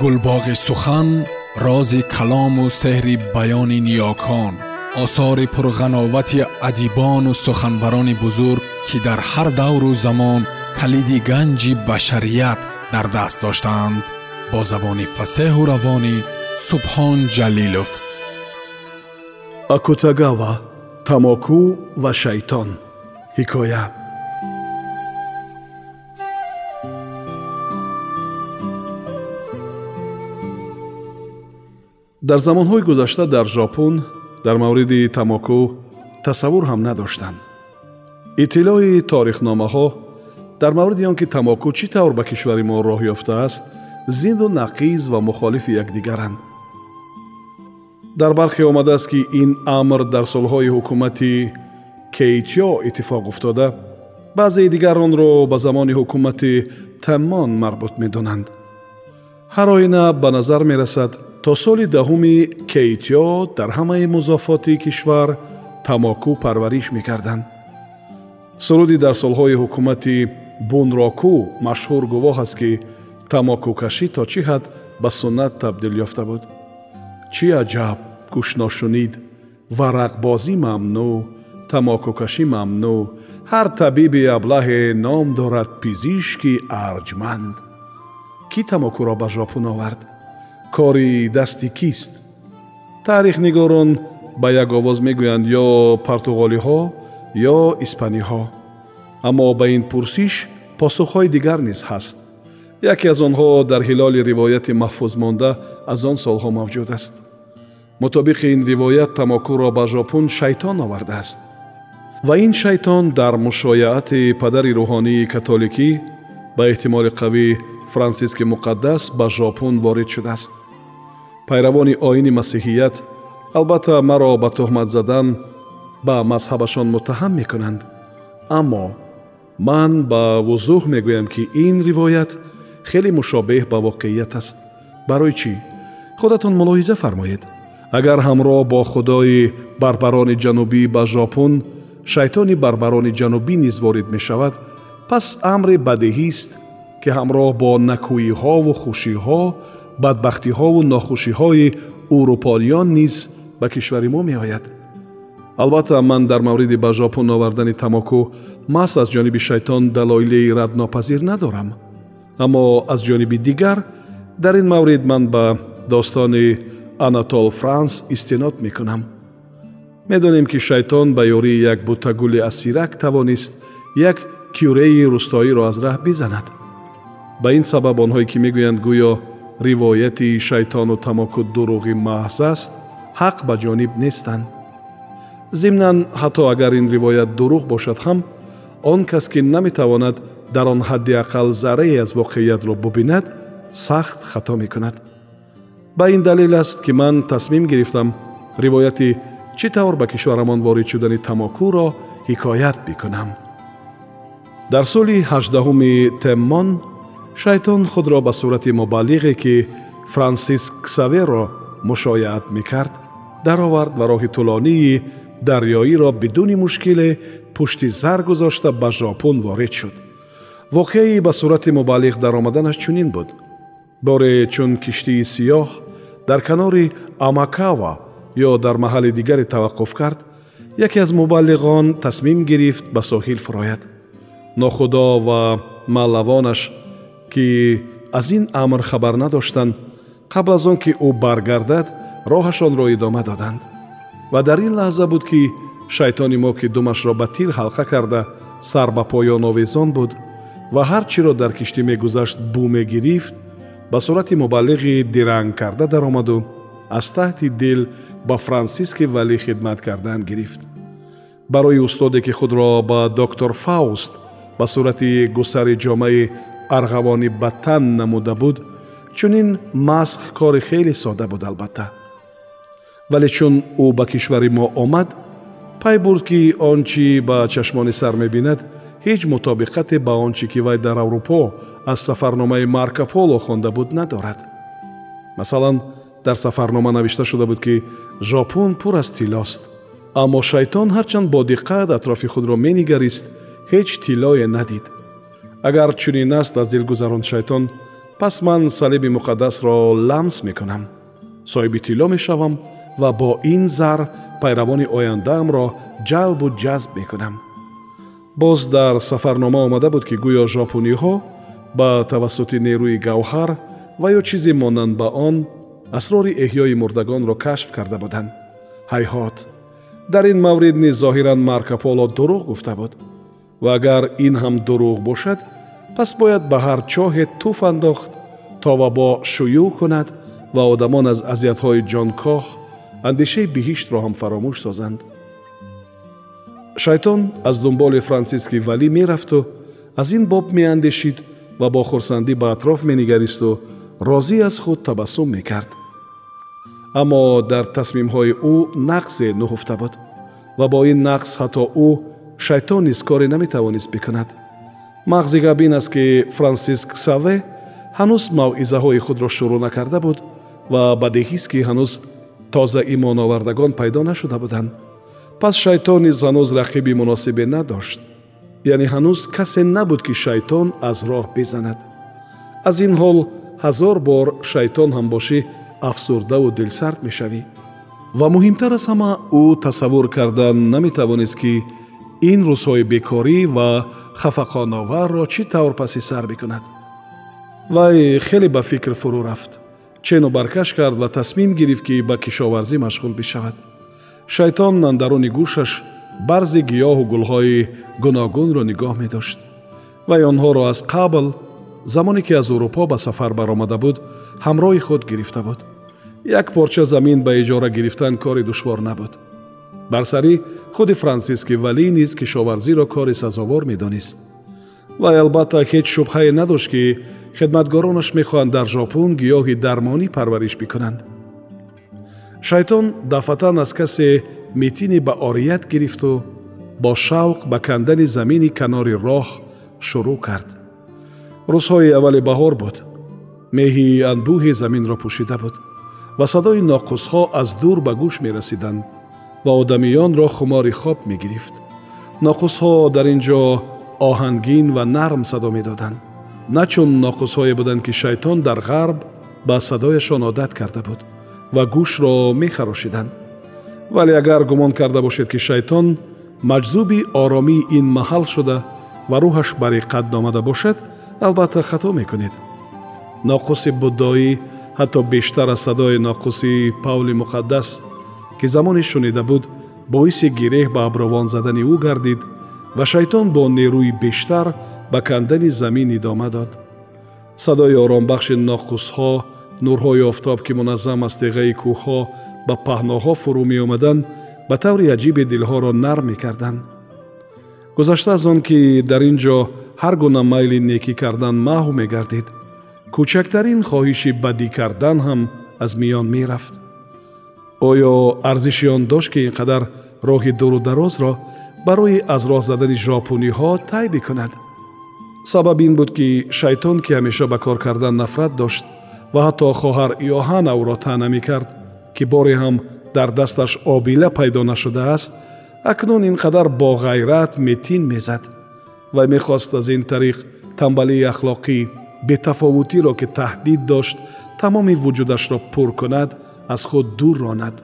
гулбоғи сухан рози калому сеҳри баёни ниёкон осори пурғановати адибону суханбарони бузург ки дар ҳар давру замон калиди ганҷи башарият дар даст доштаанд бо забони фасеҳу равонӣ субҳон ҷалилов. Акутагава тамоку ва шайтон. Ҳикоя дар замонҳои гузашта дар жопун дар мавриди тамоку тасаввур ҳам надоштанд иттилои торихномаҳо дар мавриди он ки тамоку чӣ тавр ба кишвари мо роҳ ёфтааст зидду нақиз ва мухолифи якдигаранд дар бархе омадааст ки ин амр дар солҳои ҳукумати кейтё иттифоқ уфтода баъзеи дигар онро ба замони ҳукумати таммон марбут медонанд ҳар оина ба назар мерасад то соли даҳуми кейтё дар ҳамаи музофоти кишвар тамоку парвариш мекарданд. Суруди дар солҳои ҳукумати бунроку машҳур гувоҳ аст ки тамокукашӣ то чӣ ҳад ба суннат табдил ёфта буд. Чӣ аҷаб гӯшношунид варақбозӣ мамнӯъ тамокукашӣ мамнӯъ ҳар табиби аблаҳе ном дорад пизишки арҷманд. Кӣ тамокуро ба жопун овард кори дасти кист? Таърихнигорон ба як овоз мегӯянд ё портуғолиҳо ё испаниҳо? Аммо ба ин пурсиш посухҳои дигар низ ҳаст. Яке аз онҳо дар ҳилоли ривояти маҳфузмонда аз он солҳо мавҷуд аст. Мутобиқи ин ривоят тамокуро ба жопун шайтон овардааст ва ин шайтон дар мушояати падари рӯҳонии католикӣ ба эҳтимоли қавӣ франсиски муқаддас ба жопун ворид шудааст. Пайравони оини масиҳият албатта маро ба тӯҳмат задан ба мазҳабашон муттаҳам мекунанд. Аммо ман ба вузӯҳ мегӯям ки ин ривоят хеле мушобеҳ ба воқеият аст. Барои чӣ? Худатон мулоҳиза фармоед. Агар ҳамроҳ бо худои барбарони ҷанубӣ ба жопун шайтони барбарони ҷанубӣ низ ворид мешавад пас амре бадеҳист ки ҳамроҳ бо накӯиҳову хушиҳо бадбахтиҳову нохушиҳои урупониён низ ба кишвари мо меояд. Албатта ман дар мавриди ба жопун овардани тамоку маҳз аз ҷониби шайтон далоили раднопазир надорам. Аммо аз ҷониби дигар дар ин маврид ман ба достони анатол франс истинод мекунам. Медонем ки шайтон ба ёрии як бутагули асирак тавонист як кюреи рӯстоиро аз раҳ бизанад ба ин сабаб онҳое ки мегӯянд гӯё ривояти шайтону тамоку дуруғи маҳз аст ҳақ ба ҷониб нестанд. Зимнан ҳатто агар ин ривоят дурӯғ бошад ҳам он кас ки наметавонад дар он ҳадди ақал заррае аз воқеиятро бубинад сахт хато мекунад. Ба ин далел аст ки ман тасмим гирифтам ривояти чӣ тавр ба кишварамон ворид шудани тамокуро ҳикоят бикунам. Дар соли ҳаждаҳуми теммон шайтон худро ба сурати мубаллиғе ки франсис ксаверо мушояат мекард даровард ва роҳи тӯлонии дарёиро бидуни мушкиле пушти сар гузошта ба жопун ворид шуд. Воқеаи ба сурати мубаллиғ даромаданаш чунин буд. Боре чун киштии сиёҳ дар канори амакава ё дар маҳалли дигаре таваққуф кард яке аз мубаллиғон тасмим гирифт ба соҳил фурояд. Нохудо ва маллавонаш ки аз ин амр хабар надоштанд қабл аз он ки ӯ баргардад роҳашонро идома доданд. Ва дар ин лаҳза буд ки шайтони мо ки думашро ба тир ҳалқа карда сар ба поён овезон буд ва ҳар чиро дар киштӣ мегузашт бу мегирифт ба сурати мубаллиғи диранг карда даромаду аз таҳти дил ба франсиски валӣ хидмат кардан гирифт. Барои устоде ки худро ба доктор фауст ба сурати гусари ҷомаи арғавони баттан намуда буд чунин масх кори хеле сода буд албатта. Вале чун ӯ ба кишвари мо омад пай бурд ки он чи ба чашмони сар мебинад ҳеҷ мутобиқате ба он чи ки вай дар аврупо аз сафарномаи марко поло хонда буд надорад. Масалан дар сафарнома навишта шуда буд ки жопун пур аз тиллост аммо шайтон ҳарчанд бо диққат атрофи худро менигарист ҳеҷ тиллое надид агар чунин аст аз дил гузаронд шайтон пас ман салиби муқаддасро ламс мекунам. Соҳиби тилло мешавам ва бо ин зар пайравони ояндаамро ҷалбу ҷазб мекунам. Боз дар сафарнома омада буд ки гӯё жопуниҳо ба тавассути нерӯи гавҳар ва ё чизе монанд ба он асрори эҳёи мурдагонро кашф карда буданд. Ҳайҳот дар ин маврид низ зоҳиран марко поло дурӯғ гуфта буд ва агар ин ҳам дурӯғ бошад пас бояд ба ҳар чоҳе туф андохт то вабо шуюъ кунад ва одамон аз азиятҳои ҷонкоҳ андешаи биҳиштро ҳам фаромӯш созанд шайтон аз дунболи франсиски валӣ мерафту аз ин боб меандешид ва бо хурсандӣ ба атроф менигаристу розӣ аз худ табассум мекард аммо дар тасмимҳои ӯ нақсе нуҳуфта буд ва бо ин нақс ҳатто ӯ шайтон низ коре наметавонист бикунад. Мағзи габин аст ки франсиск саве ҳанӯз мавъизаҳои худро шурӯъ накарда буд ва бадеҳист ки ҳанӯз тоза имоновардагон пайдо нашуда буданд. Пас шайтон низ ҳанӯз рақиби муносибе надошт. Яъне ҳанӯз касе набуд ки шайтон аз роҳ безанад аз ин ҳол ҳазор бор шайтон ҳам бошӣ афсурдаву дилсард мешавӣ. Ва муҳимтар аз ҳама ӯ тасаввур кардан наметавонист ки ин рӯзҳои бекорӣ ва хафақоноварро чӣ тавр паси сар бикунад вай хеле ба фикр фурӯ рафт. Чену баркаш кард ва тасмим гирифт ки ба кишоварзӣ машғул бишавад. Шайтон андаруни гӯшаш барзи гиёҳу гулҳои гуногунро нигоҳ медошт. Вай онҳоро аз қабл замоне ки аз урупо ба сафар баромада буд ҳамроҳи худ гирифта буд. Як порча замин ба иҷора гирифтан кори душвор набуд. Барсарӣ худи франсиски валӣ низ кишоварзиро кори сазовор медонист. Вай албатта ҳеҷ шубҳае надошт ки хидматгоронаш мехоҳанд дар жопун гиёҳи дармонӣ парвариш бикунанд. Шайтон дафъатан аз касе митини ба орият гирифту бо шавқ ба кандани замини канори роҳ шурӯъ кард. Рӯзҳои аввали баҳор буд. Меҳи анбӯҳи заминро пӯшида буд. Ва садои ноқусҳо аз дур ба гӯш мерасиданд ва одамиёнро хумори хоб мегирифт. Ноқусҳо дар ин ҷо оҳангин ва нарм садо медоданд. На чун ноқусҳое буданд ки шайтон дар ғарб ба садояшон одат карда буд ва гӯшро мехарошиданд. Вале агар гумон карда бошед ки шайтон маҷзуби оромии ин маҳал шуда ва рӯҳаш бариқат домада бошад албатта хато мекунед. Ноқуси буддоӣ ҳатто бештар аз садои ноқуси павли муқаддас ки замоне шунида буд боиси гиреҳ ба абровон задани ӯ гардид ва шайтон бо нерӯи бештар ба кандани замин идома дод. Садои оромбахши ноқусҳо нурҳои офтоб ки муназзам аз теғаи кӯҳҳо ба паҳноҳо фурӯ меомаданд ба таври аҷибе дилҳоро нарм мекарданд. Гузашта аз он ки дар ин ҷо ҳар гуна майли некӣ кардан маҳв мегардид кӯчактарин хоҳиши бадӣ кардан ҳам аз миён мерафт оё арзиши он дошт ки ин қадар роҳи дуру дарозро барои аз роҳ задани жопуниҳо тай бикунад сабаб ин буд ки шайтон ки ҳамеша ба кор кардан нафрат дошт ва ҳатто хоҳар иоҳана ӯро таъна мекард ки боре ҳам дар дасташ обила пайдо нашудааст акнун ин қадар боғайрат метин мезад вай мехост аз ин тариқ тамбалии ахлоқӣ бетафовутиро ки таҳдид дошт тамоми вуҷудашро пур кунад аз худ дур ронад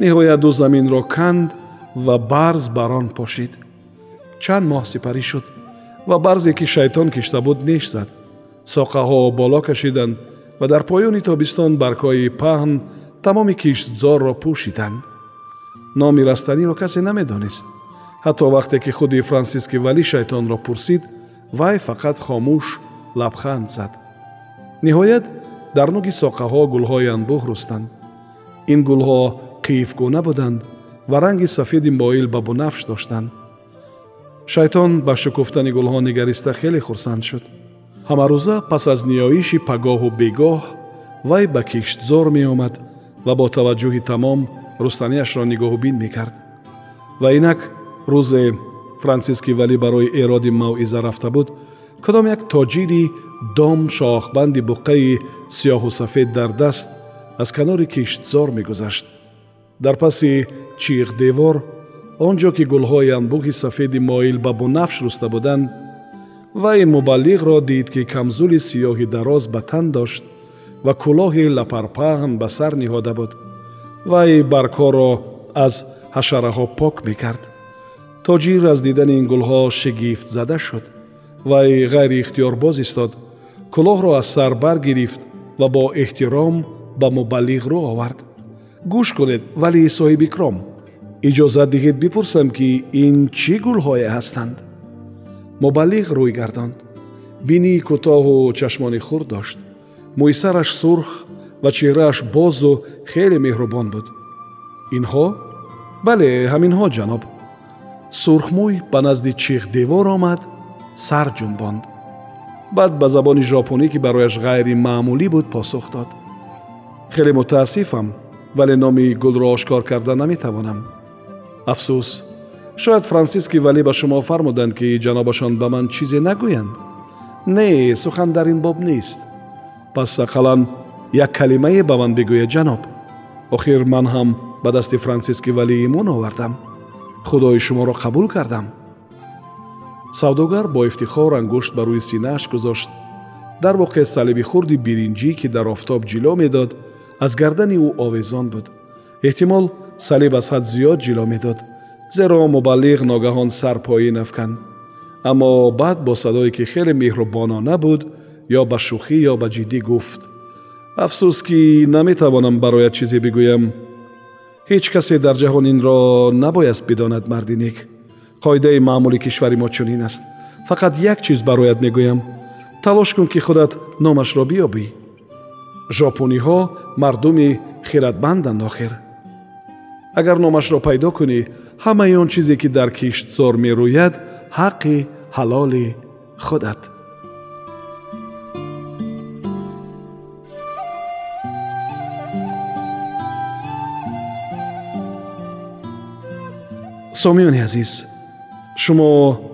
ниҳоят ӯ заминро канд ва барз бар он пошид. Чанд моҳ сипарӣ шуд ва барзе ки шайтон кишта буд неш зад. Соқаҳо боло кашиданд ва дар поёни тобистон баргҳои паҳн тамоми киштзорро пӯшиданд. Номи растаниро касе намедонист. Ҳатто вақте ки худи франсиски валӣ шайтонро пурсид вай фақат хомӯш лабханд зад. Ниҳоят дар нуги соқаҳо гулҳои анбӯҳ рӯстанд ин гулҳо қиифгуна буданд ва ранги сафеди моил ба бунафш доштанд. Шайтон ба шукуфтани гулҳо нигариста хеле хурсанд шуд. Ҳамарӯза пас аз ниёиши пагоҳу бегоҳ вай ба киштзор меомад ва бо таваҷҷӯҳи тамом рустаниашро нигоҳубин мекард. Ва инак рӯзе франсиски валӣ барои эроди мавъиза рафта буд кадом як тоҷири дом шохбанди буқаи сиёҳу сафед дар даст аз канори киштзор мегузашт. Дар паси чиғдевор он ҷо ки гулҳои анбӯҳи сафеди моил ба бунафш руста буданд вай мубаллиғро дид ки камзули сиёҳи дароз ба тан дошт ва кӯлоҳи лапарпаҳн ба сар ниҳода буд. Вай баргҳоро аз ҳашараҳо пок мекард. Тоҷир аз дидани ин гулҳо шигифтзада шуд. Вай ғайриихтиёр боз истод. Кӯлоҳро аз сар баргирифт ва бо эҳтиром ба мубаллиғ рӯ овард. Гӯш кунед валӣ соҳибикром иҷозат диҳед бипурсам ки ин чӣ гулҳое ҳастанд? Мубаллиғ рӯй гардонд. Бинии кӯтоҳу чашмони хурд дошт. Мӯйсараш сурх ва чеҳрааш бозу хеле меҳрубон буд. Инҳо? Бале ҳаминҳо ҷаноб. Сурхмӯй ба назди чихдевор омад сар ҷунбонд. Баъд ба забони жопонӣ ки барояш ғайримаъмулӣ буд посух дод хеле мутаассифам вале номи гулро ошкор карда наметавонам афсӯс шояд франсиски валӣ ба шумо фармуданд ки ҷанобашон ба ман чизе нагӯянд не сухан дар ин боб нест пас ақаллан як калимае ба ман бигӯед ҷаноб охир ман ҳам ба дасти франсиски валӣ имон овардам худои шуморо қабул кардам савдогар бо ифтихор ангушт ба рӯи синааш гузошт дар воқеъ салиби хурди биринҷӣ ки дар офтоб ҷило медод аз гардани ӯ овезон буд. Эҳтимол салиб аз ҳад зиёд ҷило медод зеро мубаллиғ ногаҳон сар поин афканд аммо баъд бо садое ки хеле меҳрубонона буд ё ба шӯхӣ ё ба ҷиддӣ гуфт. Афсӯс ки наметавонам барояд чизе бигӯям. Ҳеҷ касе дар ҷаҳон инро набояд бидонад марди нек. Қоидаи маъмули кишвари мо чунин аст. Фақат як чиз барояд мегӯям. Талош кун ки худат номашро биёбӣ жопониҳо мардуми хиратманданд охир. Агар номашро пайдо кунӣ ҳамаи он чизе ки дар киштзор мерӯяд ҳаққи ҳалоли худат. Сомиёни азиз шумо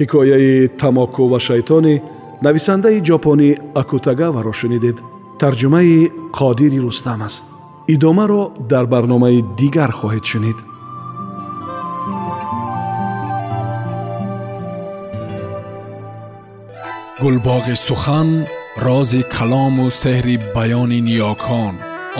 ҳикояи тамоку ва шайтони нависандаи ҷопонӣ акутагаваро шунидед тарҷумаи қодири рустам аст идомаро дар барномаи дигар хоҳед шунид гулбоғи сухан рози калому сеҳри баёни ниёкон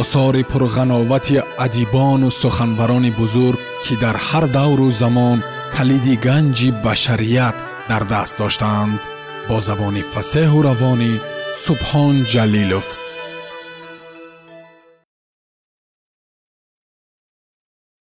осори пурғановати адибону суханбарони бузург ки дар ҳар давру замон калиди ганҷи башарият дар даст доштаанд бо забони фасеҳу равонӣ субҳон ҷалилов